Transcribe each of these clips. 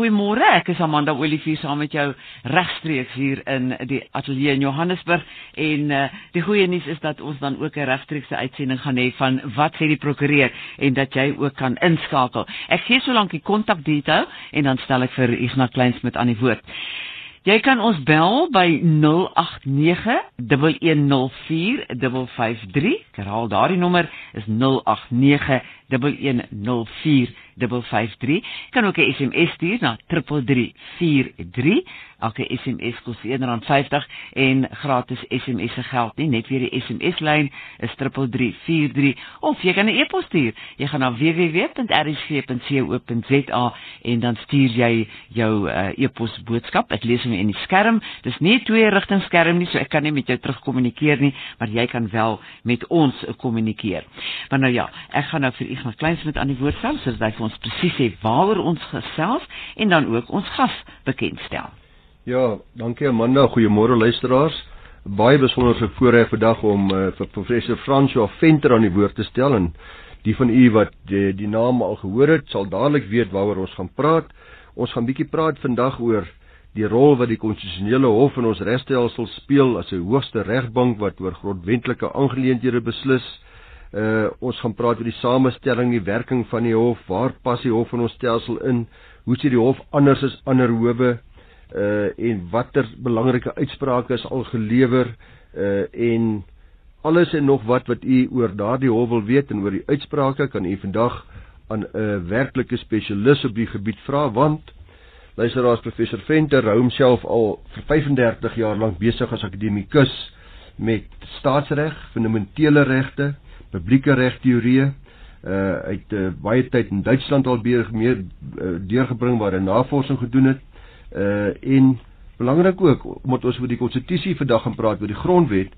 Goeiemôre, ek is Amanda Olivier saam met jou regstreeks hier in die ateljee in Johannesburg en uh, die goeie nuus is dat ons dan ook 'n regstreekse uitsending gaan hê van wat sê die prokureur en dat jy ook kan inskakel. Ek gee solank die kontakdetail en dan stel ek vir Ignas Kleinsmid aan die woord. Jy kan ons bel by 089 1104 553. Herhaal daardie nommer is 089 1104 553. Kan ook 'n SMS stuur na 3343. Elke SMS kos R1.50 en gratis SMS se geld nie. Net weer die SMS lyn is 3343 of jy kan 'n e-pos stuur. Jy gaan na www.rsg.co.za en dan stuur jy jou uh, e-pos boodskap. Ek lees hom in die skerm. Dis nie 'n twee rigting skerm nie, so ek kan nie met jou terugkommunikeer nie, maar jy kan wel met ons kommunikeer. Maar nou ja, ek gaan nou vir Ignas Kleinsmid aan die woord stel sodat hy vir ons presies sê waaroor ons gesels en dan ook ons gas bekendstel. Ja, dankie Amanda. Goeiemôre luisteraars. Baie besonderse voorreg vandag om uh, vir professor François Venter aan die woord te stel en die van u wat die, die naam al gehoor het, sal dadelik weet waaroor ons gaan praat. Ons gaan bietjie praat vandag oor die rol wat die konstitusionele hof in ons regstelsel speel as 'n hoogste regbank wat oor grondwetlike aangeleenthede beslis. Uh ons gaan praat oor die samestelling, die werking van die hof, waar pas die hof in ons stelsel in? Hoe sien die hof anders as ander howe? uh en watter belangrike uitsprake is al gelewer uh en alles en nog wat wat u oor daardie hof wil weet en oor die uitsprake kan u vandag aan 'n uh, werklike spesialis op die gebied vra want luisteraars professor Venter hou homself al vir 35 jaar lank besig as akademikus met staatsreg, fundamentele regte, publieke regteorieë uh het uh, baie tyd in Duitsland al meer uh, deurgebring waar hy navorsing gedoen het uh en belangrik ook omdat ons oor die konstitusie vandag gaan praat oor die grondwet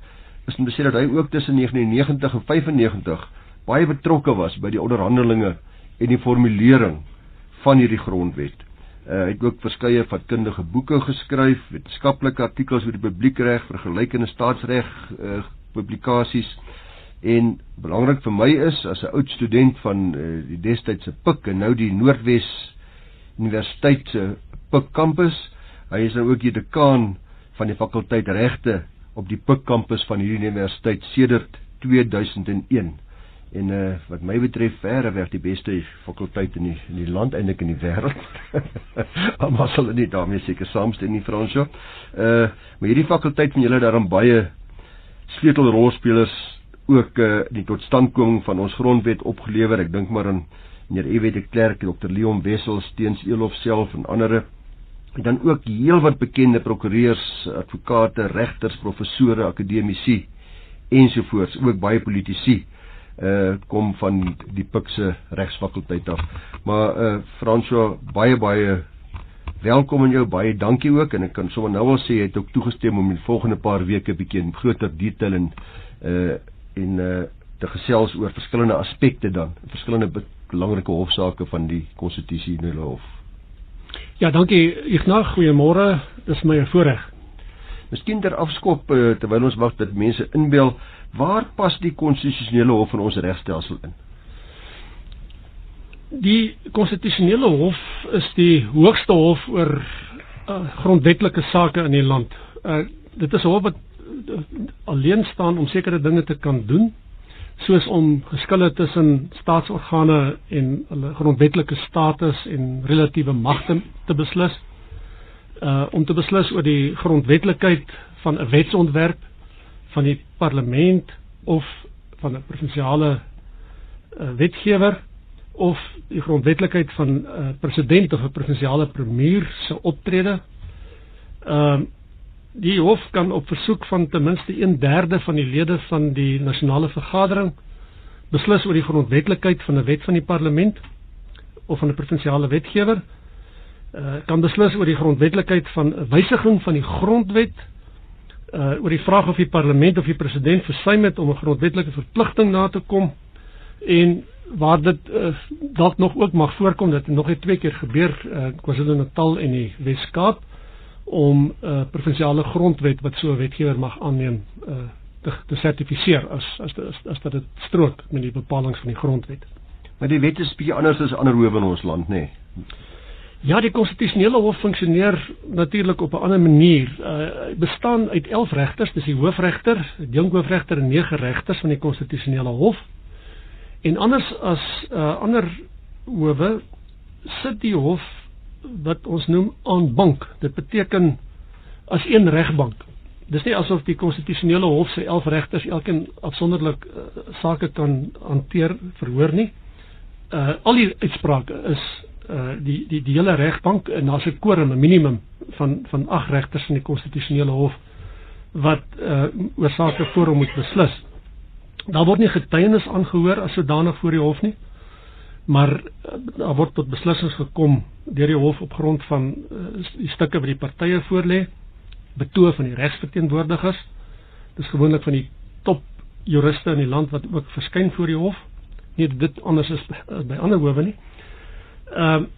is om te sê dat hy ook tussen 1990 en 95 baie betrokke was by die onderhandelinge en die formulering van hierdie grondwet. Uh, hy het ook verskeie vakkundige boeke geskryf, wetenskaplike artikels oor die publiekreg, vergelykende staatsreg uh, publikasies en belangrik vir my is as 'n oud student van uh, die destydse PUK en nou die Noordwes Universiteit se Pik kampus. Hy is nou ook die dekaan van die fakulteit regte op die Pik kampus van hierdie universiteit sedert 2001. En uh wat my betref verre weg die beste fakulteit in die in die land eintlik in die wêreld. Maar sal dit nie daarmee seker saamstem nie Fransjo. Uh maar hierdie fakulteit van julle daarom baie sleutelrolspelers ook uh die totstandkoming van ons grondwet opgelewer. Ek dink maar aan meneer Ewe de Klerk, Dr Leon Wessels, Teens Elof self en ander en dan ook heelwat bekende prokureurs, advokate, regters, professore, akademici ensovoorts, ook baie politici uh kom van die Pikse regsfakulteit af. Maar uh François baie baie welkom aan jou, baie dankie ook en ek kan sommer nou al sê jy het ook toegestem om in die volgende paar weke bietjie in groter detail en uh en uh te gesels oor verskillende aspekte dan, verskillende belangrike hofsaake van die konstitusionele hof. Ja, dankie Ignas, goeiemôre. Dis my voorreg. Miskien ter afskop eh, terwyl ons wag dat mense inbel, waar pas die konstitusionele hof in ons regstelsel in? Die konstitusionele hof is die hoogste hof oor uh, grondwetlike sake in die land. Uh, dit is 'n hof wat uh, alleen staan om sekere dinge te kan doen soos om geskille tussen staatsorgane en hulle grondwetlike status en relatiewe magte te beslis uh om te beslis oor die grondwetlikheid van 'n wetsontwerp van die parlement of van 'n provinsiale uh, wetgewer of die grondwetlikheid van 'n uh, president of 'n provinsiale premier se optrede. Ehm uh, Die hof kan op versoek van ten minste 1/3 van die lede van die nasionale vergadering beslis oor die grondwetlikheid van 'n wet van die parlement of van 'n provinsiale wetgewer. Uh kan beslis oor die grondwetlikheid van 'n wysiging van die grondwet uh oor die vraag of die parlement of die president versuim het om 'n grondwetlike verpligting na te kom en waar dit uh, dalk nog ook mag voorkom dat dit nog net twee keer gebeur uh KwaZulu-Natal en die Wes-Kaap om 'n uh, eh, provinsiale grondwet wat so 'n wetgewer mag aanneem uh, te te sertifiseer as as as, as dat dit strook met die bepalinge van die grondwet. Maar die wet is bietjie anders as ander howe in ons land, nê? Nee. Ja, die konstitusionele hof funksioneer natuurlik op 'n ander manier. Uh bestaan uit 11 regters, dis die hoofregter, die jonkhoofregter en nege regters van die konstitusionele hof. En anders as uh ander howe sit die hof wat ons noem aan bank. Dit beteken as een regbank. Dis nie asof die konstitusionele hof se 11 regters elkeen afsonderlik uh, sake kan hanteer verhoor nie. Uh al die uitsprake is uh die die die hele regbank en daar's 'n quorum 'n minimum van van 8 regters van die konstitusionele hof wat uh oor sake voor hom moet beslis. Daar word nie getuienis aangehoor as sodanig voor die hof nie. Maar uh, daar word tot beslissings gekom deur die hof op grond van uh, die stukke wat die partye voorlê, betoog van die regsverteenwoordigers. Dis gewoonlik van die top juriste in die land wat ook verskyn voor die hof. Nie dit anders is by, by ander howe nie. Ehm uh,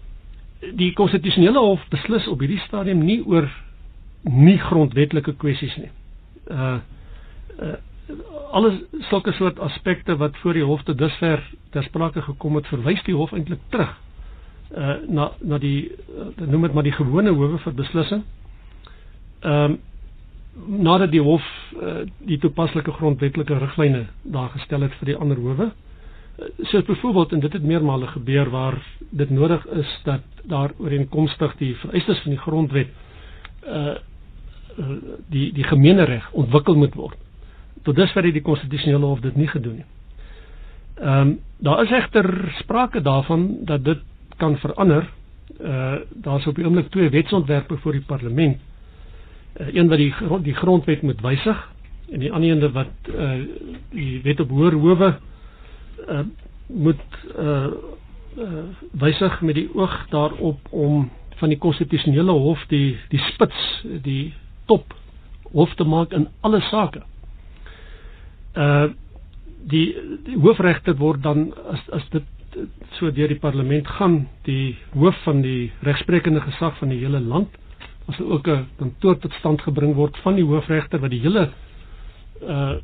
die konstitusionele hof beslis op hierdie stadium nie oor nie grondwetlike kwessies nie. Uh uh alles sulke soort aspekte wat voor die hof te dusver ter sprake gekom het, verwys die hof eintlik terug uh na na die uh, noem dit maar die gewone howe vir beslissing. Ehm um, nadat die hof uh, die toepaslike grondwetlike riglyne daar gestel het vir die ander howe. So byvoorbeeld en dit het meermale gebeur waar dit nodig is dat daar ooreenkomstig die vereistes van die grondwet uh die die gemeenereg ontwikkel moet word. Tot dusver het die konstitusionele hof dit nie gedoen nie. Ehm um, daar is egter sprake daarvan dat dit kan verander. Uh daar's op die oomblik twee wetsontwerpe voor die parlement. Uh, een wat die die grondwet moet wysig en die ander een wat uh die wet op hoër howe uh, moet uh, uh, wysig met die oog daarop om van die konstitusionele hof die die spits die top hof te maak in alle sake. Uh die, die hoofregter word dan as as dit so deur die parlement gaan die hoof van die regsprekende gesag van die hele land as ook 'n kantoor tot stand gebring word van die hoofregter wat die hele uh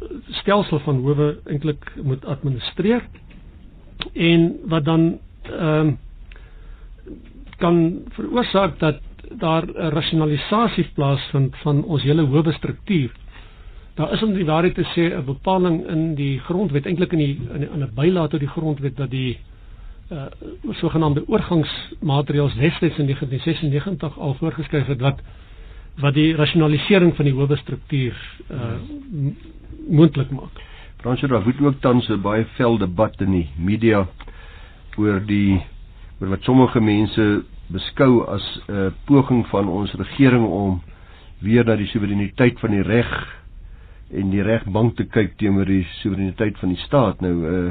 stelsel van howe eintlik moet administreer en wat dan ehm uh, kan veroorsaak dat daar 'n rasionalisasie plaasvind van ons hele howe struktuur. Daar is om die waarheid te sê 'n bepaling in die grondwet eintlik in die in 'n bylaat tot die grondwet dat die uh sogenaamde oorgangsmateriaal destyds in 1996 al voorgeskryf het wat wat die rasionalisering van die howe struktuur uh moontlik maak. Fransjo, daar word ook tans 'n baie vel debat in die media oor die oor wat sommige mense beskou as 'n poging van ons regering om weer na die soewereiniteit van die reg en die regbank te kyk teenoor die soewereiniteit van die staat. Nou uh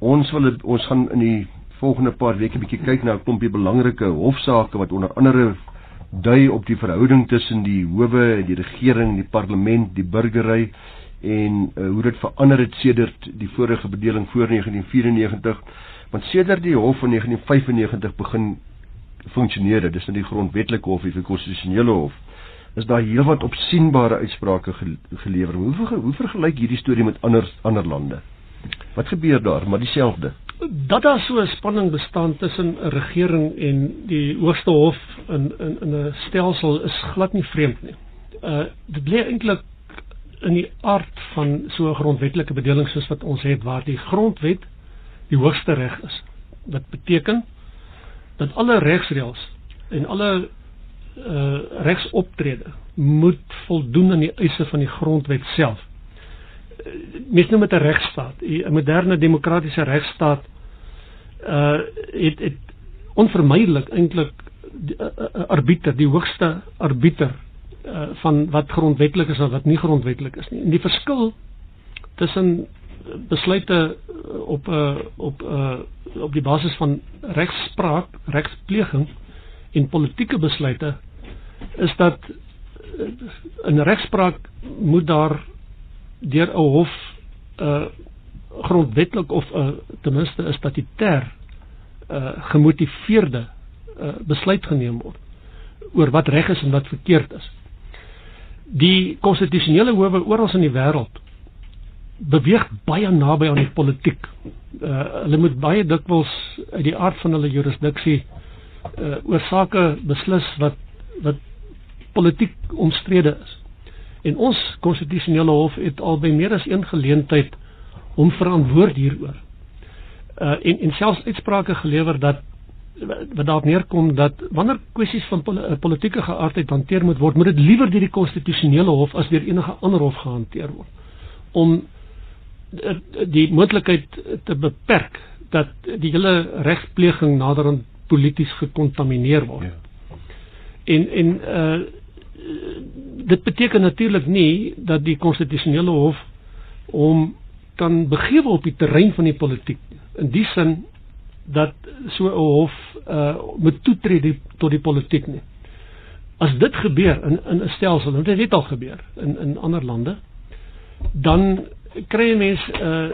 ons wil ons gaan in die volgende paar weke bietjie kyk na 'n klompie belangrike hofsaake wat onder andere dui op die verhouding tussen die howe en die regering, die parlement, die burgery en uh, hoe dit verander het sedert die vorige bedeling voor 1994 want sedert die hof van 1995 begin funksioneer dit is nou die grondwetlike hof of die konstitusionele hof is daar heelwat opsienbare uitsprake gelewer hoe hoe vergelyk hierdie storie met ander ander lande wat gebeur daar maar dieselfde dat daar so 'n spanning bestaan tussen 'n regering en die hoogste hof in in in 'n stelsel is glad nie vreemd nie. Uh dit lê eintlik in die aard van so 'n grondwetlike bedeling soos wat ons het waar die grondwet die hoogste reg is. Wat beteken dat alle regsreëls en alle uh regsoptrede moet voldoen aan die eise van die grondwet self. Uh, mens noem dit 'n regstaat. 'n Moderne demokratiese regstaat uh het het onvermydelik eintlik 'n uh, uh, arbiter, die hoogste arbiter uh, van wat grondwetlik is en wat nie grondwetlik is nie. En die verskil tussen besluite op 'n uh, op 'n uh, op die basis van regspraak, regspleging en politieke besluite is dat uh, in regspraak moet daar deur 'n hof 'n uh, grondwetlik of 'n uh, ten minste 'n statutêr uh, gemotiveerde uh, besluit geneem word oor wat reg is en wat verkeerd is die konstitusionele howe oral in die wêreld beweeg baie naby aan die politiek. Uh hulle moet baie dikwels uit die aard van hulle jurisdiksie uh, oor sake beslis wat wat politiek omstrede is. En ons konstitusionele hof het al by meer as een geleentheid hom verantwoord hieroor. Uh en en selfs uitsprake gelewer dat wat daarop neerkom dat wanneer kwessies van pol politieke geaardheid hanteer moet word, moet dit liewer deur die konstitusionele hof as deur enige ander hof gehanteer word om die moontlikheid te beperk dat die hele regspleging naderhand polities gekontamineer word. Ja. En en uh dit beteken natuurlik nie dat die konstitusionele hof om kan begewe op die terrein van die politiek in die sin dat so 'n hof uh moet toetree die, tot die politiek nie. As dit gebeur in in 'n stelsel, dit het al gebeur in in ander lande, dan kry jy mens uh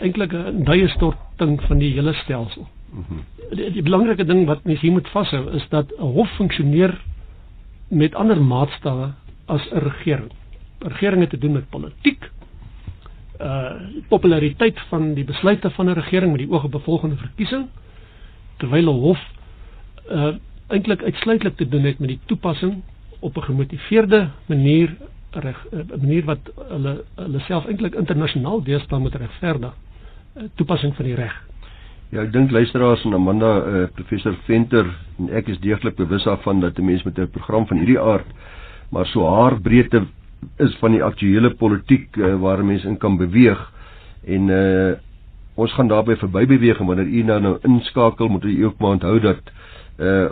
eintlik 'n duie storting van die hele stelsel. Mm -hmm. die, die belangrike ding wat mens hier moet vashou is dat 'n hof funksioneer met ander maatstawwe as 'n regering. Regering het te doen met politiek. Uh populariteit van die besluite van 'n regering met die oog op 'n volgende verkiesing terwyl 'n hof uh eintlik uitsluitlik te doen het met die toepassing op 'n gemotiveerde manier reg 'n manier wat hulle hulle self eintlik internasionaal deesdae moet regverdig toepassing van die reg. Ja, ek dink luisteraars en Amanda uh, professor Venter en ek is deeglik bewus daarvan dat 'n mens met 'n program van hierdie aard maar so haar breedte is van die aktuele politiek uh, waar mense in kan beweeg. En uh, ons gaan daarby verby beweeg en wanneer u nou nou inskakel moet u ook maar onthou dat uh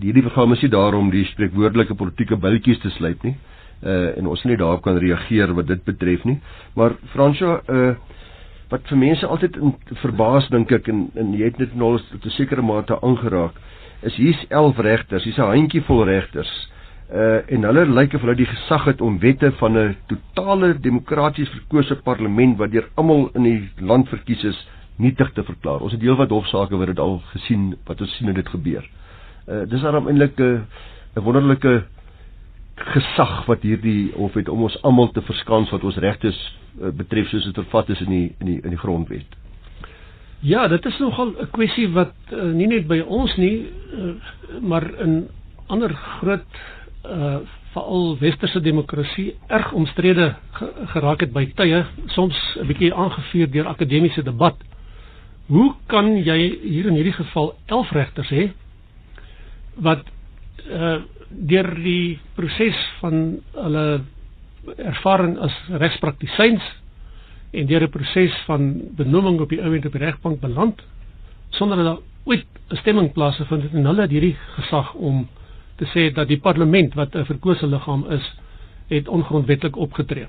hierdie program is nie daarom die spreekwoordelike politieke billetjies te sluit nie uh en ons nie daarop kan reageer wat dit betref nie. Maar Fransjo uh wat vir mense altyd verbaas dink ek en en jy het dit nou tot 'n sekere mate aangeraak is hier's 11 regters hier's 'n handjievol regters uh en hulle lyk of hulle die gesag het om wette van 'n totale demokraties verkose parlement wat deur almal in die land verkies is nietig te verklaar. Ons het heelwat hofsaake wat dit al gesien wat ons sien dit gebeur. Uh dis daarom eintlik 'n 'n wonderlike gesag wat hierdie hof het om ons almal te verskans wat ons regte uh, betref soos dit vervat is in die in die in die grondwet. Ja, dit is nogal 'n kwessie wat uh, nie net by ons nie, uh, maar in ander groot uh veral westerse demokrasie erg omstrede geraak het by tye, soms 'n bietjie aangevuur deur akademiese debat. Hoe kan jy hier in hierdie geval 11 regters hê wat uh deur die proses van hulle ervaring as regspraktisyns en deur 'n proses van benoeming op die ouend op die regbank beland sonder dat daar ooit 'n stemming plaasgevind het en hulle het hierdie gesag om te sê dat die parlement wat 'n verkose liggaam is, het ongrondwettig opgetree.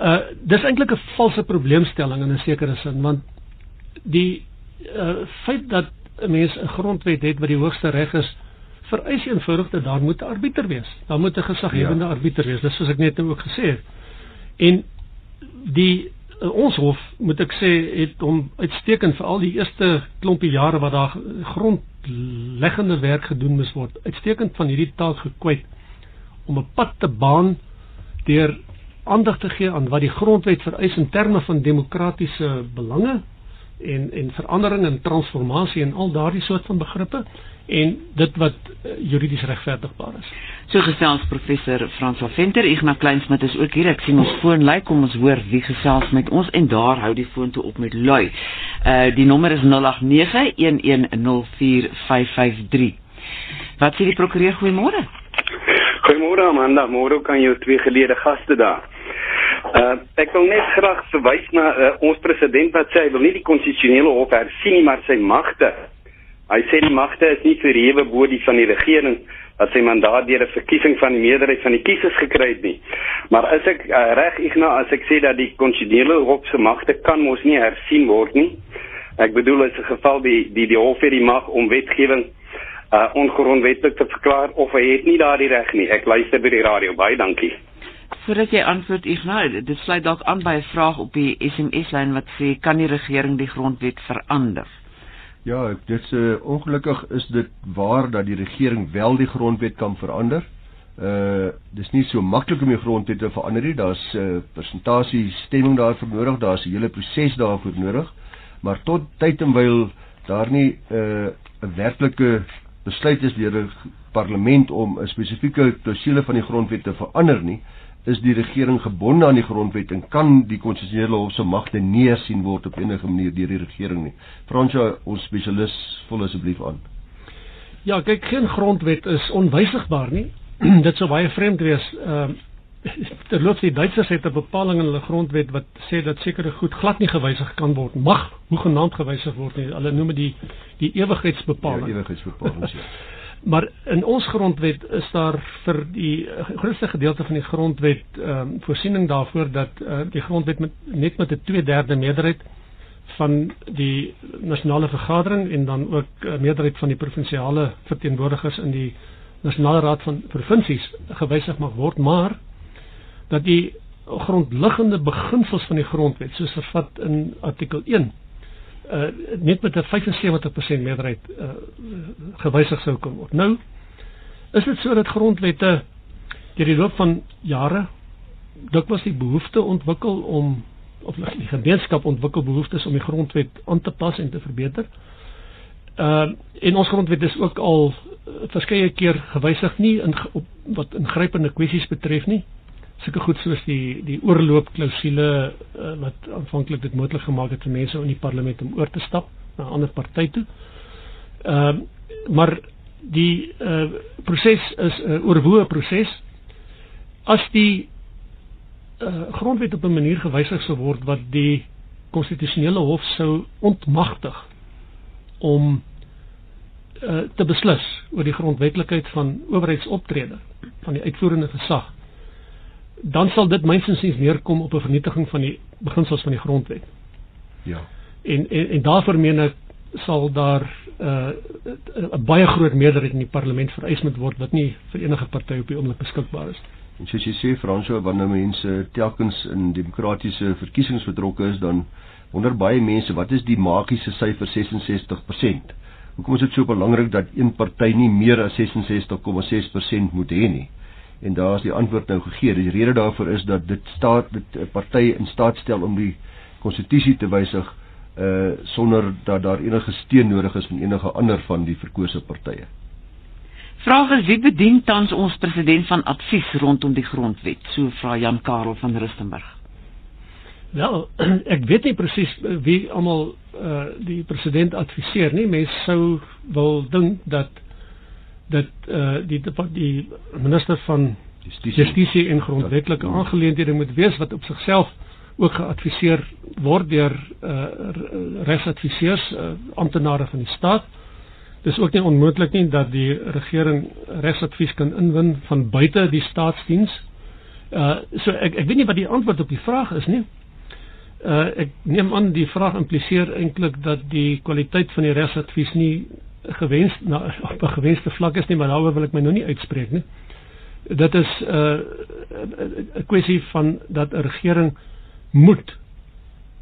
Uh dis eintlik 'n valse probleemstelling in 'n sekere sin want die uh feit dat 'n mens 'n grondwet het wat die hoogste reg is, vereis eenvoudig dat daar moet 'n arbiter wees. Daar moet 'n gesaghebende ja. arbiter wees. Dis soos ek net nou ook gesê het. En die uh, ons hof moet ek sê het hom uitstekend vir al die eerste klompie jare wat daar grond leggende werk gedoen moes word. Uitstekend van hierdie taak gekwyt om 'n pad te baan deur aandag te gee aan wat die grondwet vereis in terme van demokratiese belange en en verandering en transformasie en al daardie soort van begrippe en dit wat uh, juridies regverdigbaar is. So gesels professor Frans van Venter, Ignas Kleinsmid is ook hier. Ek sien ons foon lui, kom ons hoor wie gesels met ons en daar hou die foon toe op met lui. Uh die nommer is 0891104553. Wat sê die prokureur goeiemôre? Goeiemôre Amanda, môre kan jy twee gelede gaste daar. Uh ek wil net graag verwys na uh, ons president wat sê hy wil nie die konstitusionele hof hersien nie, maar sy magte Hy sê die magte is nie verhewe bo die van die regering wat sy mandaat deur 'n verkiesing van die meerderheid van die kiesers gekry het nie. Maar as ek uh, reg igna as ek sê dat die konstitusionele hof se magte kan mos nie hersien word nie. Ek bedoel as 'n geval die die die hof het die mag om wetgewing uh ongrondwettig te verklaar of hy het nie daardie reg nie. Ek luister by die radio. Baie dankie. Voordat jy antwoord Ignas, dit sluit dalk aan by 'n vraag op die SMS lyn wat sê kan die regering die grondwet verander? Ja, dit is uh, ongelukkig is dit waar dat die regering wel die grondwet kan verander. Uh dis nie so maklik om die grondwet te verander nie. Daar's 'n uh, presentasie stemming daarvoor nodig, daar's 'n hele proses daarvoor nodig. Maar tot tyd en wyl daar nie 'n uh, 'n werklike besluit is deur 'n parlement om 'n spesifieke klousule van die grondwet te verander nie, is die regering gebonde aan die grondwet en kan die konstitusionele hof se magte neersien word op enige manier deur die regering nie. Fransja, ons spesialis, vul asseblief aan. Ja, kyk, geen grondwet is onwysigbaar nie. Dit sou baie vreemd wees. Ehm uh, terloops die Duitsers het 'n bepaling in hulle grondwet wat sê dat sekere goed glad nie gewysig kan word, mag hoegenaamd gewysig word nie. Hulle noem dit die die ewigheidsbepaling. Ja, ewigheidsbepaling. Maar in ons grondwet is daar vir die grootste gedeelte van die grondwet ehm um, voorsiening daarvoor dat uh, die grondwet met net met 'n 2/3 meerderheid van die nasionale vergadering en dan ook 'n meerderheid van die provinsiale verteenwoordigers in die nasionale raad van provinsies gewysig mag word, maar dat die grondliggende beginsels van die grondwet soos vervat in artikel 1 uh net met 'n 75% meerderheid uh gewysig sou kon word. Nou is dit so dat grondwette deur die loop van jare dikwels die behoefte ontwikkel om of die gemeenskap ontwikkel behoeftes om die grondwet aan te pas en te verbeter. Uh en ons grondwet is ook al verskeie keer gewysig nie in op, wat ingrypende kwessies betref nie sulke goed soos die die oorloopklausule uh, wat aanvanklik dit moontlik gemaak het vir mense in die parlement om oor te stap na 'n ander party toe. Ehm uh, maar die uh, proses is 'n uh, oorwoë proses. As die uh, grondwet op 'n manier gewysig sou word wat die konstitusionele hof sou ontmagtig om uh, te beslis oor die grondwetlikheid van owerheidsoptrede van die uitvoerende gesag dan sal dit mynsinsiens neerkom op 'n vernietiging van die beginsels van die grondwet. Ja. En en, en daarvoor meen ek sal daar 'n uh, baie groot meerderheid in die parlement vereis moet word wat nie vir enige party op die oomblik beskikbaar is. En soos jy sê Fransjo, wanneer mense telkens in demokratiese verkiesings betrokke is, dan wonder baie mense wat is die magiese syfer 66%? Hoekom is dit so belangrik dat een party nie meer as 66,6% moet hê nie? En daar is die antwoord nou gegee. Die rede daarvoor is dat dit staat dit 'n party in staat stel om die konstitusie te wysig uh sonder dat daar enige steun nodig is van enige ander van die verkose partye. Vraag is wie bedien tans ons president van advies rondom die grondwet? So vra Jan Karel van Rustenburg. Wel, ek weet nie presies wie almal uh die president adviseer nie. Mense sou wil dink dat dat uh, die die minister van justisie en grondwetlike ja. aangeleenthede moet wees wat op sigself ook geadviseer word deur uh, regsadviseurs uh, amptenare van die staat. Dis ook nie onmoontlik nie dat die regering regsadvies kan inwin van buite die staatsdiens. Uh so ek ek weet nie wat die antwoord op die vraag is nie. Uh ek neem aan die vraag impliseer eintlik dat die kwaliteit van die regsadvies nie gewens na op 'n gewenste vlak is nie, maar daaroor wil ek my nou nie uitspreek nie. Dit is 'n uh, 'n kwessie van dat 'n regering moet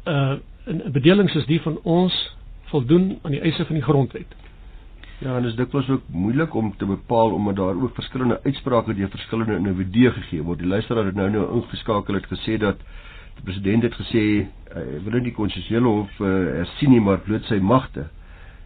uh 'n bedeling soos die van ons voldoen aan die eise van die grondwet. Ja, en dit is dikwels ook moeilik om te bepaal omdat daar ook verskillende uitsprake deur verskillende individue gegee word. Die luisteraar het nou nou ingeskakel het gesê dat die president het gesê hy wil nie die konstitusionele hof uh, hersien nie, maar bloot sy magte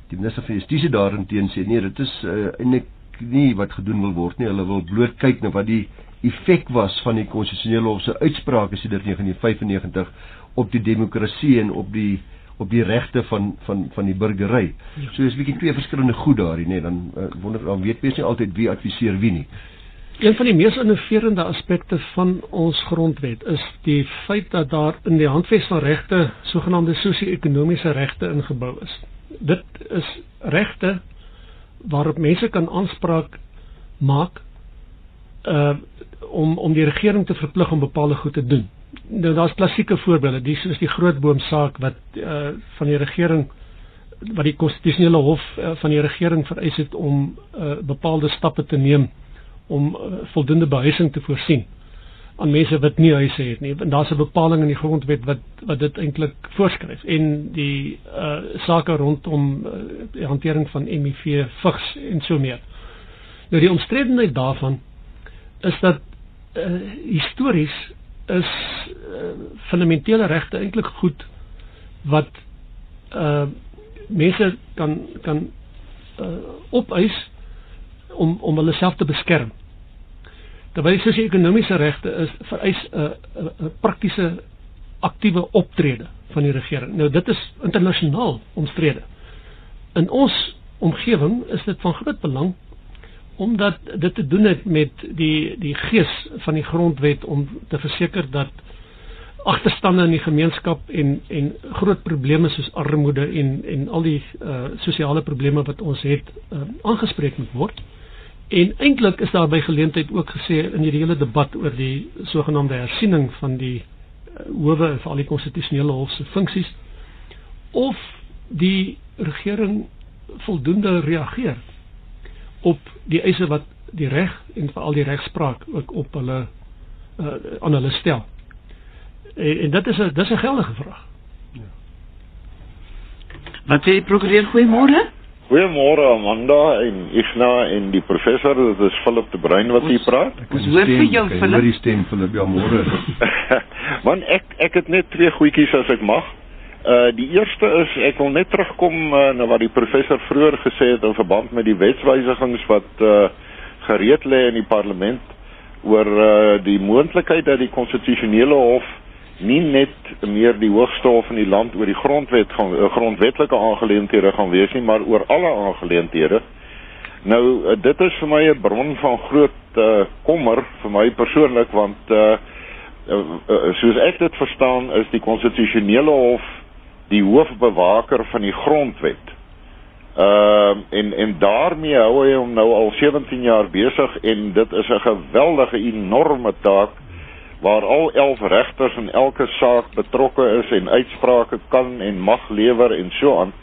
die minister van justisie daarin sê nee dit is uh, eintlik nie wat gedoen wil word nie hulle wil bloot kyk na wat die effek was van die konstitusionele hof se uitsprake sedert 1995 op die demokrasie en op die op die regte van van van die burgery. Ja. So is 'n bietjie twee verskillende goed daarin nê dan uh, wonder dan weet mens nie altyd wie adviseer wie nie. Een van die mees innoverende aspekte van ons grondwet is die feit dat daar in die handves van regte sogenaamde sosio-ekonomiese regte ingebou is dit is regte waarop mense kan aanspraak maak uh om om die regering te verplig om bepaalde goed te doen. Nou daar's klassieke voorbeelde, dis soos die grootboom saak wat uh van die regering wat die konstitusionele hof uh, van die regering vereis het om uh bepaalde stappe te neem om uh, voldoende behuising te voorsien aan mense wat nie huise het nie. En daar's 'n bepaling in die grondwet wat wat dit eintlik voorskryf en die uh sake rondom uh, die hantering van HIV vigs en so meer. Nou die omstredenheid daarvan is dat uh histories is uh, fundamentele regte eintlik goed wat uh mense kan kan uh, opeis om om hulle self te beskerm. Terwyl sosio-ekonomiese regte is vereis 'n uh, uh, uh, praktiese aktiewe optrede van die regering. Nou dit is internasionaal omstrede. In ons omgewing is dit van groot belang omdat dit te doen het met die die gees van die grondwet om te verseker dat agterstande in die gemeenskap en en groot probleme soos armoede en en al die uh, sosiale probleme wat ons het uh, aangespreek moet word. En eintlik is daar by geleentheid ook gesê in hierdie hele debat oor die sogenaamde hersiening van die uh, howe vir al die konstitusionele hof se funksies of die regering voldoende reageer op die eise wat die reg en veral die regspraak ook op hulle uh, aan hulle stel. En, en dit is 'n dis 'n geldige vraag. Ja. Wat sê prokureur goeiemôre? Goeiemôre Amanda en Igna en die professor, dit is Philip de Bruin wat hier praat. Ons hoor vir jou Philip. Hoor die stem Philip, ja môre. Man ek ek het net twee goedjies as ek mag. Uh die eerste is ek wil net terugkom uh, na wat die professor vroeër gesê het in verband met die wetswyzigings wat uh gereed lê in die parlement oor uh die moontlikheid dat die konstitusionele hof nie net meer die hoogste hof in die land oor die grondwet gaan uh, grondwetlike aangeleenthede gaan wees nie, maar oor alle aangeleenthede. Nou uh, dit is vir my 'n bron van groot uh kommer vir my persoonlik want uh, uh, uh soos ek dit verstaan is die konstitusionele hof die hoofbewaker van die grondwet. Ehm uh, en en daarmee hou hy hom nou al 17 jaar besig en dit is 'n geweldige enorme taak waar al 11 regters in elke saak betrokke is en uitsprake kan en mag lewer en so aan.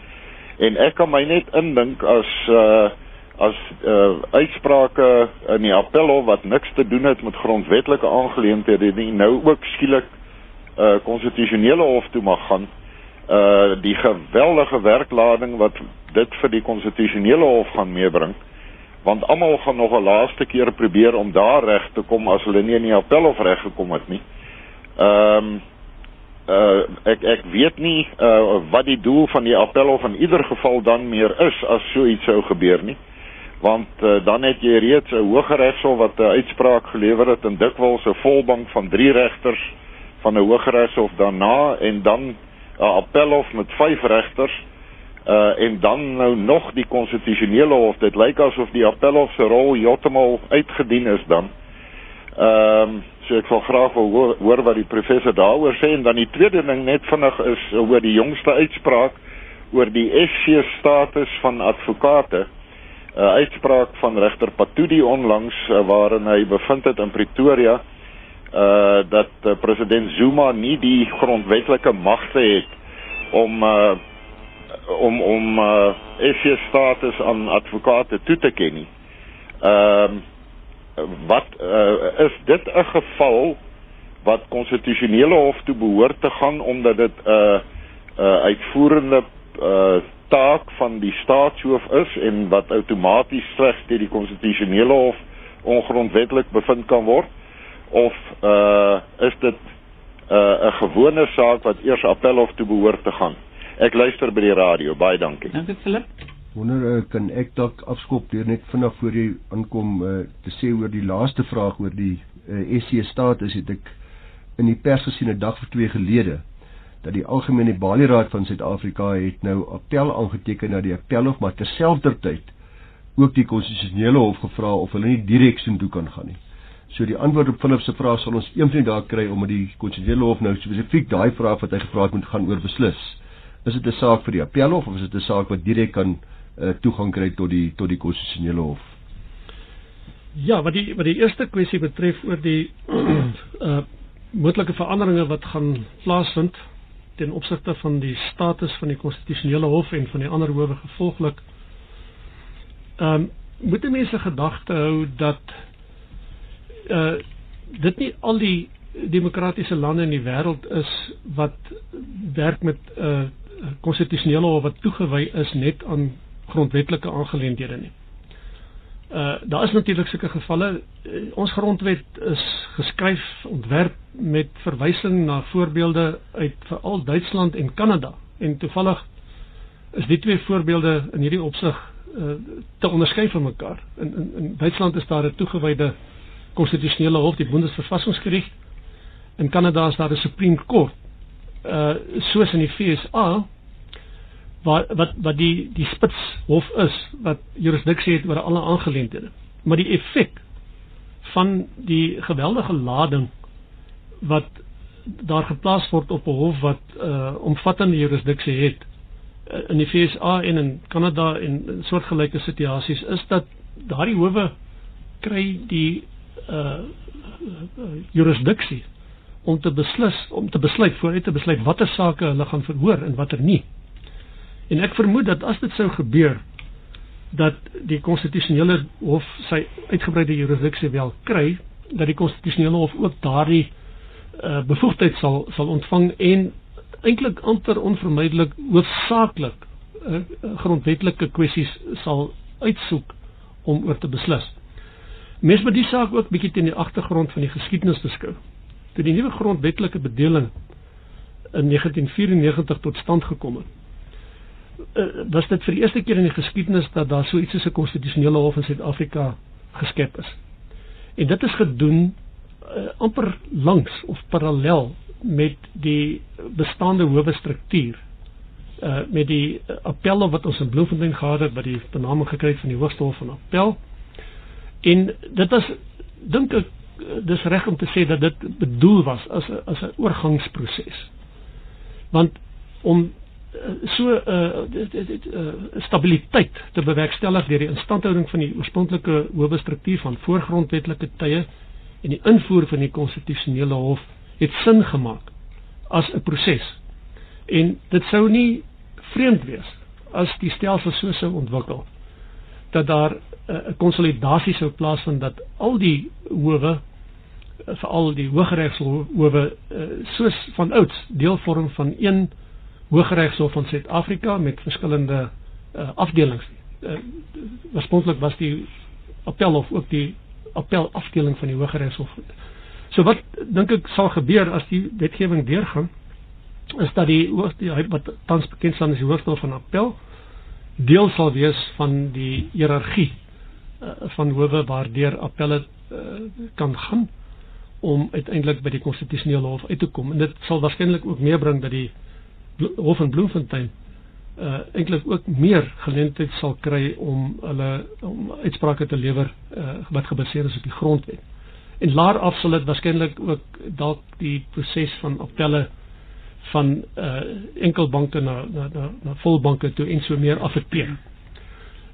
En ek kan my net indink as uh as uh uitsprake in die appelhof wat niks te doen het met grondwetlike aangeleenthede nie nou ook skielik uh konstitusionele hof toe mag gaan uh die geweldige werklading wat dit vir die konstitusionele hof gaan meebring want almal gaan nog 'n laaste keer probeer om daar reg te kom as hulle nie in die appelhof reg gekom het nie. Ehm um, uh ek ek weet nie uh wat die doel van die appelhof in ieder geval dan meer is as so iets sou gebeur nie. Want uh, dan het jy reeds 'n hooggeregshof wat 'n uitspraak gelewer het en dikwels 'n volbank van 3 regters van 'n hooggeregshof daarna en dan 'n uh, appelhof met 5 regters uh en dan nou nog die konstitusionele hof. Dit lyk asof die appelhof se rol heeltemal uitgedien is dan. Ehm um, so ek wil graag wil hoor, hoor wat die professor daaroor sê en dan die tweede ding net vinnig is oor die jongste uitspraak oor die SC status van advokate. 'n uh, uitspraak van regter Patudi onlangs uh, waarin hy bevind het in Pretoria uh dat uh, president Zuma nie die grondwetlike magte het om uh om om uh FG status aan advokate toe te ken nie. Ehm uh, wat uh, is dit 'n geval wat konstitusionele hof toe behoort te gaan omdat dit 'n uh, 'n uh, uitvoerende uh taak van die staatshoof is en wat outomaties slegs deur die konstitusionele hof ongrondwettig bevind kan word? of uh is dit uh 'n gewone saak wat eers appelhof toe behoort te gaan? Ek luister by die radio. Baie dankie. Dankie Philip. Wonder uh, kan ek dalk afskop deur net vinnig voor jy aankom uh, te sê oor die laaste vraag oor die uh, SC status het ek in die pers gesien 'n dag of twee gelede dat die algemene balieraad van Suid-Afrika het nou appel aangeteken na die appelhof maar terselfdertyd ook die konstitusionele hof gevra of hulle nie direk so toe kan gaan nie. So die antwoord op Philip se vraag sal ons eendag daar kry om met die konstitusionele hof nou spesifiek daai vraag wat hy gevra het moet gaan oor beslis. Is dit 'n saak vir die appelhof of is dit 'n saak wat direk kan uh, toegang kry tot die tot die konstitusionele hof? Ja, wat die wat die eerste kwessie betref oor die uh moontlike veranderinge wat gaan plaasvind ten opsigte van die status van die konstitusionele hof en van die ander howe gevolglik. Ehm um, moet mense gedagte hou dat uh dit nie al die demokratiese lande in die wêreld is wat werk met 'n uh, konstitusionele hof wat toegewy is net aan grondwetlike aangeleenthede nie. Uh daar is natuurlik sulke gevalle. Uh, ons grondwet is geskryf, ontwerp met verwysing na voorbeelde uit veral Duitsland en Kanada. En toevallig is die twee voorbeelde in hierdie opsig uh, te onderskei van mekaar. In in, in Duitsland is daar 'n toegewyde konstitusionele hof, die Bundesverfassungsgericht. In Kanada is daar 'n Supreme Court. Uh soos in die FSA wat wat wat die die spitshof is wat jurisdiksie het oor alle aangeleenthede. Maar die effek van die geweldige lading wat daar geplaas word op 'n hof wat uh omvattende jurisdiksie het uh, in die FSA en in Kanada en in soortgelyke situasies is dat daardie howe kry die uh jurisdiksie om te beslis om te besluit vooruit te besluit watter sake hulle gaan verhoor en watter nie. En ek vermoed dat as dit sou gebeur dat die konstitusionele hof sy uitgebreide jurisdiksie wel kry, dat die konstitusionele hof ook daardie uh, bevoegdheid sal sal ontvang en eintlik amper onvermydelik hoofsaaklik uh, grondwetlike kwessies sal uitsoek om oor te beslis. Mens moet die saak ook bietjie teen die agtergrond van die geskiedenis beskou. Toe die nuwe grondwetlike bedeling in 1994 tot stand gekom het, uh, was dit vir die eerste keer in die geskiedenis dat daar so iets soos 'n konstitusionele hof in Suid-Afrika geskep is. En dit is gedoen uh, amper langs of parallel met die bestaande howe struktuur uh met die appelle wat ons in Bloemfontein gehad het wat die benaming gekry het van die Hoogste Hof van Appel. En dit was dink ek dis reg om te sê dat dit bedoel was as 'n as 'n oorgangsproses. Want om so 'n uh, uh, stabiliteit te bewerkstellig deur die instandhouding van die oorspronklike howe struktuur van voorgrondwetlike tye en die invoer van die konstitusionele hof het sin gemaak as 'n proses. En dit sou nie vreemd wees as die stelsel so sou ontwikkel dat daar eh, 'n uh, konsolidasie sou plaasvind dat al die howe eh, veral die hooggeregshowe uh, soos van ouds deel vorm van een hooggeregshof van Suid-Afrika met verskillende uh, afdelings. Uh, Oorspronklik was die appelhof ook die appelafdeling van die Hooggeregshof. So wat dink ek sal gebeur as die wetgewing deurgaan is dat die hoogste wat tans bekend staan as die hoofstel van appel deel sal wees van die hiërargie uh, van howe waardeur appelle uh, kan gaan om uiteindelik by die konstitusionele hof uit te kom en dit sal waarskynlik ook meebring dat die hof in Bloemfontein uh eintlik ook meer geleentheid sal kry om hulle om uitsprake te lewer uh wat gebaseer is op die grondwet. En laer af sal dit waarskynlik ook dalk die proses van appelle van uh enkelbanke na na na, na volbanke toe en so meer afekteer.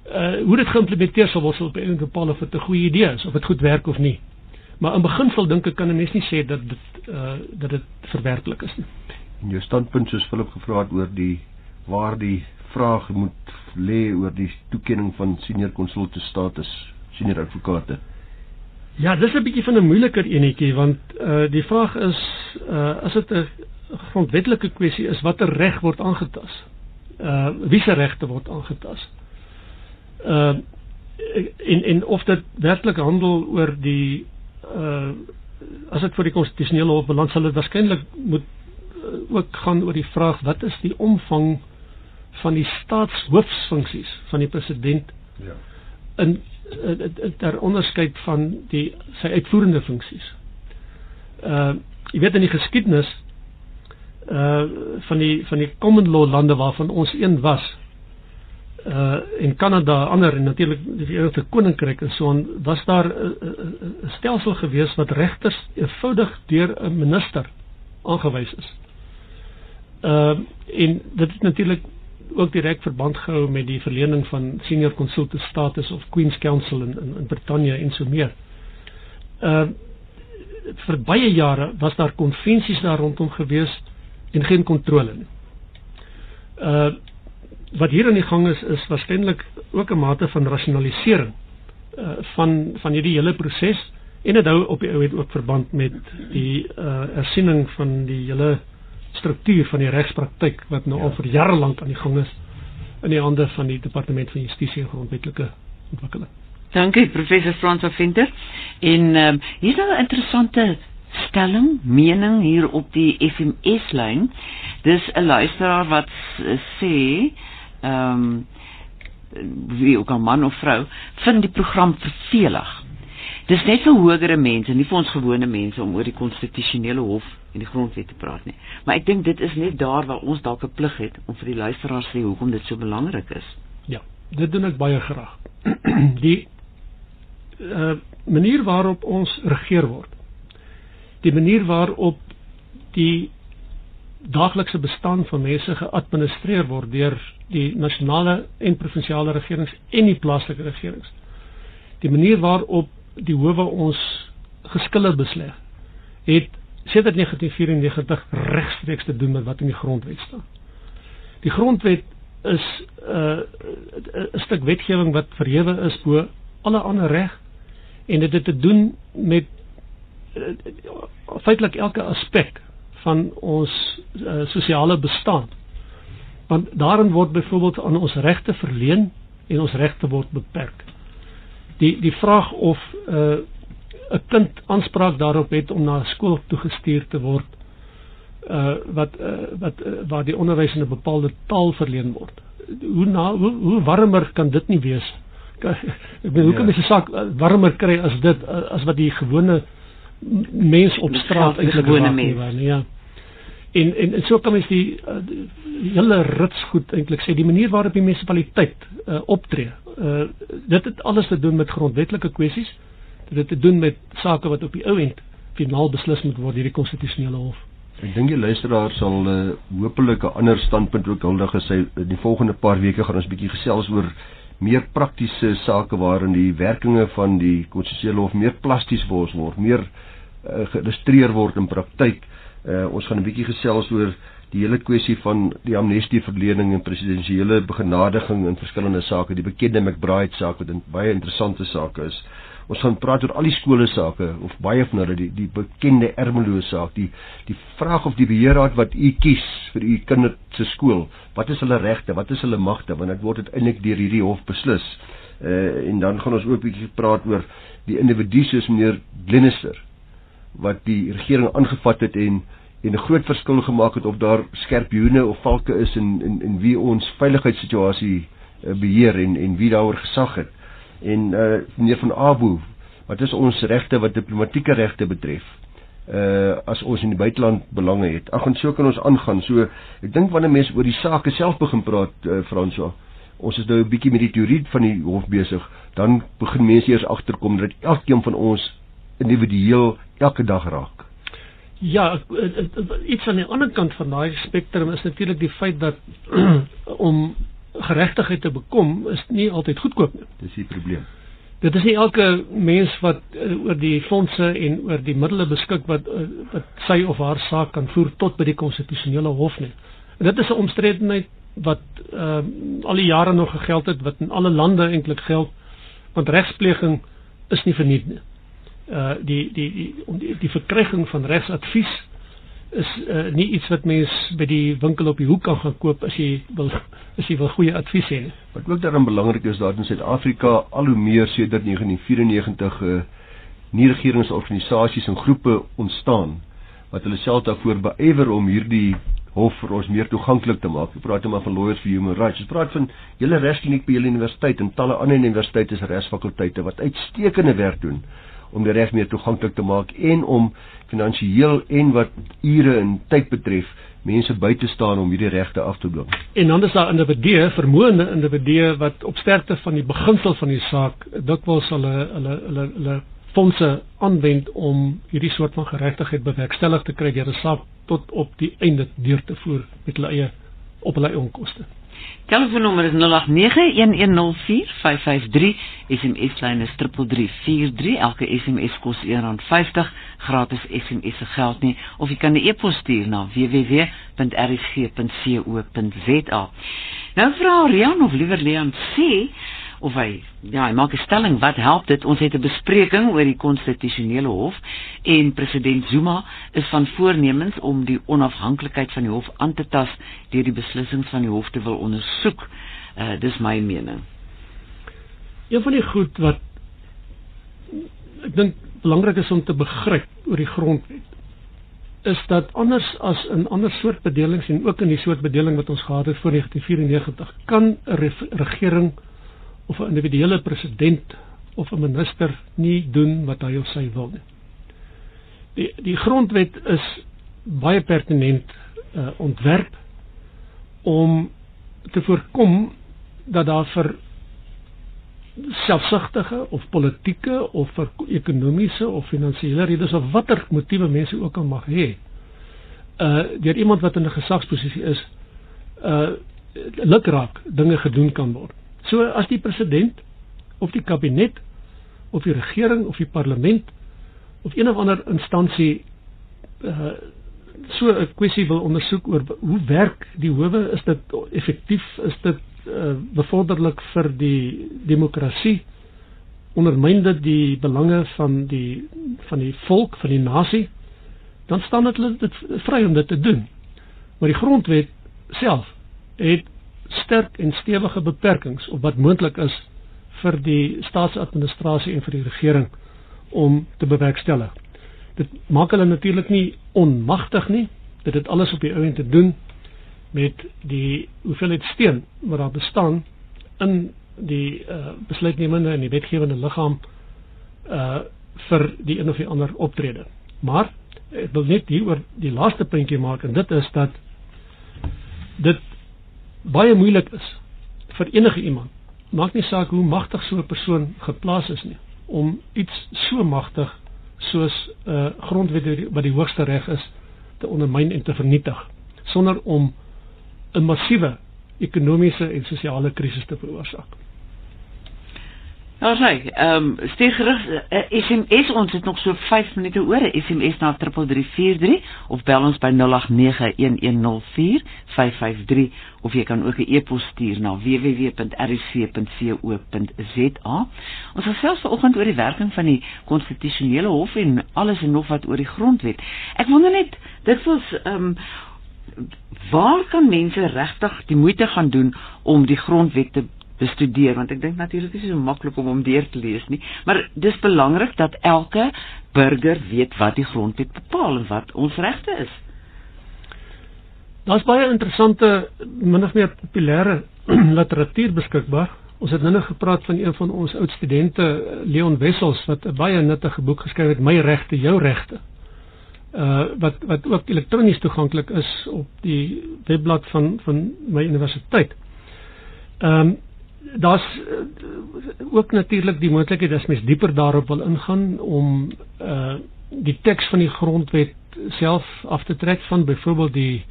Uh hoe dit geïmplementeer sal sal op 'n bepaalde of dit 'n goeie idee is of dit goed werk of nie. Maar in beginsel dink ek kan 'n mens nie sê dat dit uh dat dit verwerklik is nie. En jou standpunt soos Philip gevra het oor die waar die vraag moet lê oor die toekenning van senior konsulte status senior advokate. Ja, dis 'n bietjie van 'n moeiliker enetjie want uh die vraag is uh as dit 'n grondwetlike kwessie is watter reg word aangetast? Uh wie se regte word aangetast? Uh en en of dit werklik handel oor die uh as dit vir die konstitusionele hof beland sal dit waarskynlik moet ook gaan oor die vraag wat is die omvang van die staatshoofsfunksies van die president ja in ter onderskeid van die sy uitvoerende funksies. Uh jy weet in die geskiedenis uh van die van die common law lande waarvan ons een was uh in Kanada ander en natuurlik die Verenigde Koninkryk en so aan was daar 'n uh, uh, uh, stelsel gewees wat regters eenvoudig deur 'n minister aangewys is. Uh en dit het natuurlik ook direk verband gehou met die verlening van senior consultant status of Queen's Counsel in in, in Brittanje en so meer. Uh vir baie jare was daar konvensies daar rondom gewees en geen kontrole nie. Uh wat hier aan die gang is is waarskynlik ook 'n mate van rasionalisering uh van van hierdie hele proses en dit hou op die ou het ook verband met die uh ersiening van die hele struktuur van die regspraktyk wat nou ja. al vir jare lank aan die gang is in die hande van die departement van justisie en grondwetlike ontwikkeling. Dankie professor Frans van Venter. En ehm um, hier is nou 'n interessante stelling, mening hier op die SMS lyn. Dis 'n luisteraar wat sê ehm um, wie ook al man of vrou vind die program vervelig. Dis net vir hogere mense, nie vir ons gewone mense om oor die konstitusionele hof en die grondwet te praat nie. Maar ek dink dit is net daar waar ons dalk 'n plig het om vir die luisteraars sê hoekom dit so belangrik is. Ja, dit doen ek baie graag. die uh manier waarop ons regeer word. Die manier waarop die daaglikse bestaan van mense geadministreer word deur die nasionale en provinsiale regerings en die plaaslike regerings. Die manier waarop die howe ons geskille besleg het sedert 1994 regstreeks te doen met wat in die grondwet staan. Die grondwet is 'n uh, 'n stuk wetgewing wat verhewe is bo alle ander reg en dit het te doen met uh, feitelik elke aspek van ons uh, sosiale bestaan. Want daarin word byvoorbeeld aan ons regte verleen en ons regte word beperk. Die die vraag of 'n uh, 'n kind aanspraak daarop het om na skool toe gestuur te word uh wat uh, wat uh, waar die onderwys in 'n bepaalde taal verleen word. Hoe na hoe, hoe warmer kan dit nie wees? Ek bedoel hoe kan ja. mens 'n saak warmer kry as dit as wat die gewone mens op straat eintlik gewone mens ja. En en, en so kan mens die, die hele rits goed eintlik sê die manier waarop die munisipaliteit uh, optree. Uh dit het alles te doen met grondwetlike kwessies. Dit te doen met sake wat op die ou end finaal beslis moet word deur die konstitusionele hof. Ek dink die luisteraar sal uh, hopelik 'n ander standpunt ook huldig gesê in die volgende paar weke gaan ons bietjie gesels oor meer praktiese sake waarin die werkinge van die konstitusionele hof meer plasties word, meer uh, geregistreer word in praktyk. Uh, ons gaan 'n bietjie gesels oor die hele kwessie van die amnestieverlening en presidensiële begenadiging in verskillende sake, die bekende McBride saak wat 'n baie interessante saak is. Ons gaan praat oor al die skole sake of baie van hulle die die bekende Ermelo saak, die die vraag of die beheerraad wat u kies vir u kind se skool, wat is hulle regte, wat is hulle magte want dit word uiteindelik deur hierdie hof beslis. Uh en dan gaan ons ook 'n bietjie praat oor die individu soos meneer Glenister wat die regering aangevat het en en 'n groot verskil gemaak het of daar skerpioene of valke is in in en wie ons veiligheidssituasie uh, beheer en en wie daaroor gesag het. En uh meneer van Abu wat is ons regte wat diplomatieke regte betref uh as ons in die buiteland belange het? Ag en so kan ons aangaan. So ek dink wanneer mense oor die saak self begin praat uh, Fransjo ons is nou 'n bietjie met die teorie van die hof besig dan begin mense eers agterkom dat elkeen van ons individueel elke dag raak Ja, iets aan die ander kant van daai spektrum is natuurlik die feit dat om geregtigheid te bekom is nie altyd goedkoop nie. Dis die probleem. Dit is nie elke mens wat uh, oor die fondse en oor die middele beskik wat uh, wat sy of haar saak kan voer tot by die konstitusionele hof nie. En dit is 'n omstredenheid wat uh, al die jare nog gegeld het wat in alle lande eintlik geld want regspleging is nie verniet nie. Uh die die die die, verkryging van regsadvies is uh, nie iets wat mens by die winkel op die hoek kan gaan koop as jy wil as jy wil goeie advies hê. Wat ook daarom belangrik is dat in Suid-Afrika al hoe meer sedert 1994 uh, nie regeringsorganisasies en groepe ontstaan wat hulle self daarvoor beywer om hierdie hof vir ons meer toeganklik te maak. Ek praat net maar van Lawyers for Human Rights. Ek praat van julle regskliniek by julle universiteit en talle ander universiteite se regsfakulteite wat uitstekende werk doen om die reg meer toeganklik te maak en om finansiëel en wat ure en tyd betref mense by te staan om hierdie regte af te dwing. En dan is daar individue, vermoënde individue wat op sterkte van die beginsel van die saak dikwels hulle hulle hulle hulle fondse aanwend om hierdie soort van geregtigheid bewerkstellig te kry deur 'n saak tot op die einde deur te voer met hulle eie op hulle eie onkoste. Telefoonnommer is 0891104553. SMS lyn is 3343. Elke SMS kos R1.50. Gratis SMS se geld nie of jy kan 'n e-pos stuur na www.rsg.co.za. Nou vra Rian of liewer Leon sê of hy ja, hy maak 'n stelling wat help dit ons het 'n bespreking oor die konstitusionele hof en president Zuma is van voornemens om die onafhanklikheid van die hof aan te tas deur die beslissings van die hof te wil ondersoek. Uh dis my mening. Een van die goed wat ek dink belangrik is om te begryp oor die grondwet is dat anders as in ander soort bedelings en ook in die soort bedeling wat ons gehad het voor 1994 kan 'n regering of 'n individuele president of 'n minister nie doen wat hy of sy wil nie. Die die grondwet is baie pertinent uh, ontwerp om te voorkom dat daar vir selfsugtige of politieke of vir ekonomiese of finansiële redes of watter motiewe mense ook al mag hê uh deur iemand wat in 'n gesagsposisie is uh lukraak dinge gedoen kan word. So as die president of die kabinet of die regering of die parlement of een of ander instansie uh so 'n kwessie wil ondersoek oor hoe werk die howe is dit effektief is dit uh, bevorderlik vir die demokrasie ondermyn dit die belange van die van die volk van die nasie dan staan dit hulle dit vry om dit te doen. Maar die grondwet self het sterk en stewige beperkings op wat moontlik is vir die staatsadministrasie en vir die regering om te bewerkstellig dit maak hulle natuurlik nie onmagtig nie dit het alles op die ou end te doen met die hoeveelheid steen wat daar bestaan in die uh, besluitnemende en die wetgewende liggaam uh vir die een of die ander optrede. Maar ek wil net hier oor die laaste puntjie maak en dit is dat dit baie moeilik is vir enige iemand. Maak nie saak hoe magtig so 'n persoon geplaas is nie om iets so magtig soos 'n uh, grondwet wat die hoogste reg is te ondermyn en te vernietig sonder om 'n massiewe ekonomiese en sosiale krisis te veroorsaak. Nou sê, ehm steek gerus uh, SMS ons het nog so 5 minute oor 'n SMS na 3343 of bel ons by 0891104553 of jy kan ook 'n e-pos stuur na www.rc.co.za. Ons gesels vanoggend oor die werking van die konstitusionele hof en alles en nog wat oor die grondwet. Ek wonder net dit was ehm um, waar kan mense regtig die moeite gaan doen om die grondwet te bestudeer want ek dink natuurlik is dit so maklik om hom deur te lees nie maar dis belangrik dat elke burger weet wat die grondwet bepaal en wat ons regte is Daar's baie interessante min of meer populêre literatuur beskikbaar ons het nou gepraat van een van ons oud studente Leon Wessels wat 'n baie nuttige boek geskryf het My regte jou regte uh wat wat ook elektronies toeganklik is op die webblad van van my universiteit. Ehm um, daar's uh, ook natuurlik die moontlikheid as mens dieper daarop wil ingaan om uh die teks van die grondwet self af te trek van byvoorbeeld die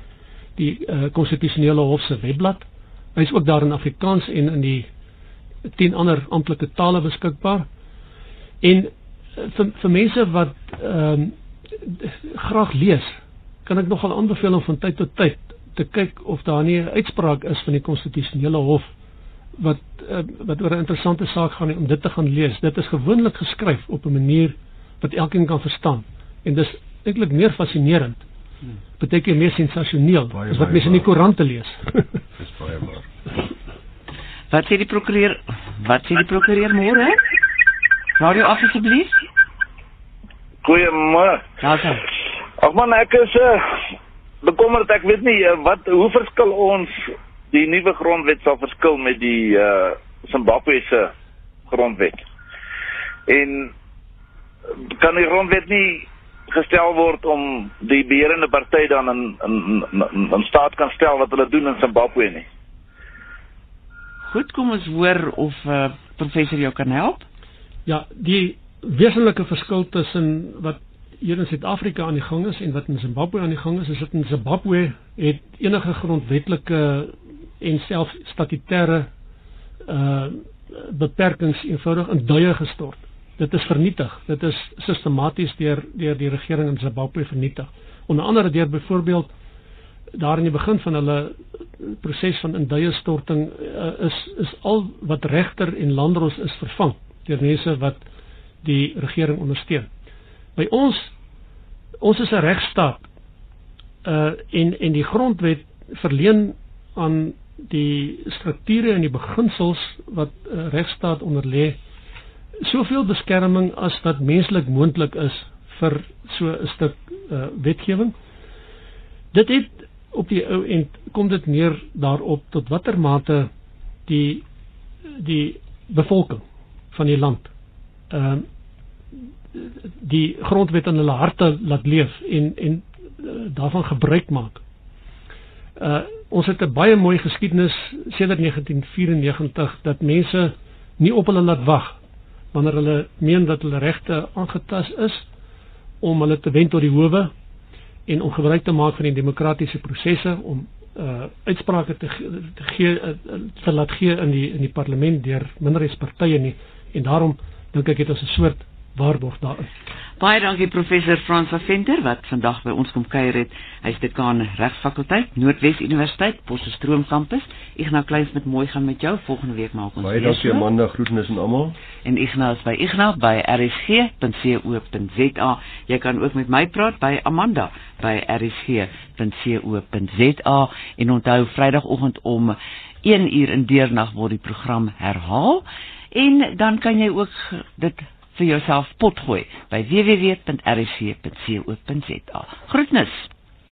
die uh konstitusionele hof se webblad. Hy is ook daar in Afrikaans en in die 10 ander amptelike tale beskikbaar. En uh, vir vir mense wat ehm um, graag lees, kan ek nogal aanbeveel om van tyd tot tyd te kyk of daar nie 'n uitspraak is van die konstitusionele hof wat uh, wat oor 'n interessante saak gaan om dit te gaan lees. Dit is gewoonlik geskryf op 'n manier wat elkeen kan verstaan en dis eintlik meer fascinerend. Beteken hmm. meer sensasioneel as wat mense in die koerante lees. dis baie waar. Wat sê die prokureur? Wat sê die prokureur môre? Radio asseblief. Goeiemôre. Ja, sir. Ag man, ek is uh, bekommerd ek weet nie uh, wat hoe verskil ons die nuwe grondwet sal verskil met die uh Zimbabwe se grondwet. En kan die grondwet nie gestel word om die beheerende party dan in in in, in staat kan stel wat hulle doen in Zimbabwe nie. Goed, kom ons hoor of uh, professor jou kan help. Ja, die wesenlike verskil tussen wat hier in Suid-Afrika aan die gang is en wat in Zimbabwe aan die gang is, is dit in Zimbabwe het enige grondwetlike en self statutêre uh beperkings eenvoudig in duie gestort. Dit is vernietig. Dit is sistematies deur deur die regering in Zimbabwe vernietig. Onder andere deur byvoorbeeld daar in die begin van hulle proses van induie storting uh, is is al wat regter en landros is vervang deur mense wat die regering ondersteun. By ons ons is 'n regstaat. Uh en en die grondwet verleen aan die strukture en die beginsels wat uh, regstaat onderlê soveel beskerming as wat menslik moontlik is vir so 'n stuk uh wetgewing. Dit het op die ou end kom dit neer daarop tot watter mate die die bevolking van die land ehm uh, die grondwet in hulle harte laat leef en en uh, daarvan gebruik maak. Uh ons het 'n baie mooi geskiedenis sedert 1994 dat mense nie op hulle laat wag wanneer hulle meen dat hulle regte aangetast is om hulle te wend tot die howe en om gebruik te maak van die demokratiese prosesse om uh uitsprake te te gee uh, te laat gee in die in die parlement deur minderheidspartye nie. En daarom dink ek het ons 'n soort waarborg daarin. Baie dankie professor Frans van Venter wat vandag by ons kom kuier het. Hy's dekaan Regsfakulteit Noordwes Universiteit Potchefstroom kampus. Ignas Kleins met mooi gaan met jou volgende week maak ons. Baie dankie Amanda, groetnis aan almal. En Ignas by Ignas by rsg.co.za. Jy kan ook met my praat by Amanda by rsg.co.za en onthou Vrydagoggend om 1 uur in deernag word die program herhaal en dan kan jy ook dit vir jouself potgooi by www.rsc.co.za. Groetnis.